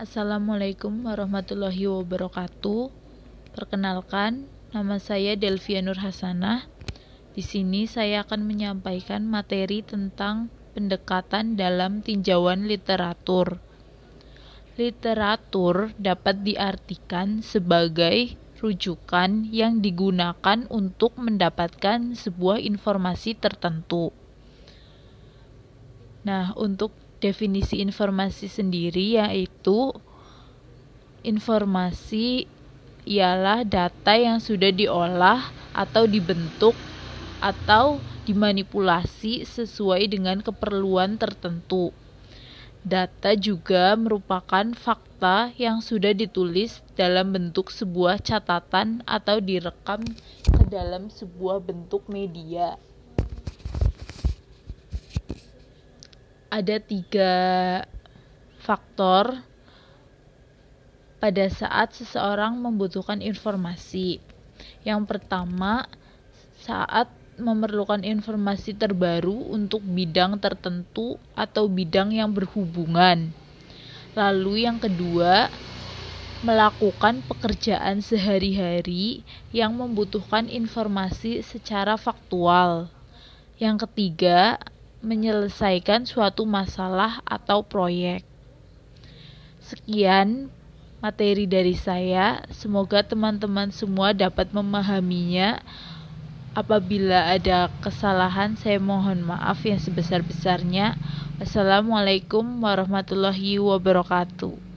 Assalamualaikum warahmatullahi wabarakatuh. Perkenalkan, nama saya Delvia Nur Hasanah. Di sini saya akan menyampaikan materi tentang pendekatan dalam tinjauan literatur. Literatur dapat diartikan sebagai rujukan yang digunakan untuk mendapatkan sebuah informasi tertentu. Nah, untuk definisi informasi sendiri yaitu informasi ialah data yang sudah diolah atau dibentuk atau dimanipulasi sesuai dengan keperluan tertentu. Data juga merupakan fakta yang sudah ditulis dalam bentuk sebuah catatan atau direkam ke dalam sebuah bentuk media. Ada tiga faktor pada saat seseorang membutuhkan informasi. Yang pertama, saat memerlukan informasi terbaru untuk bidang tertentu atau bidang yang berhubungan. Lalu, yang kedua, melakukan pekerjaan sehari-hari yang membutuhkan informasi secara faktual. Yang ketiga, menyelesaikan suatu masalah atau proyek. Sekian materi dari saya. Semoga teman-teman semua dapat memahaminya. Apabila ada kesalahan, saya mohon maaf yang sebesar-besarnya. Wassalamualaikum warahmatullahi wabarakatuh.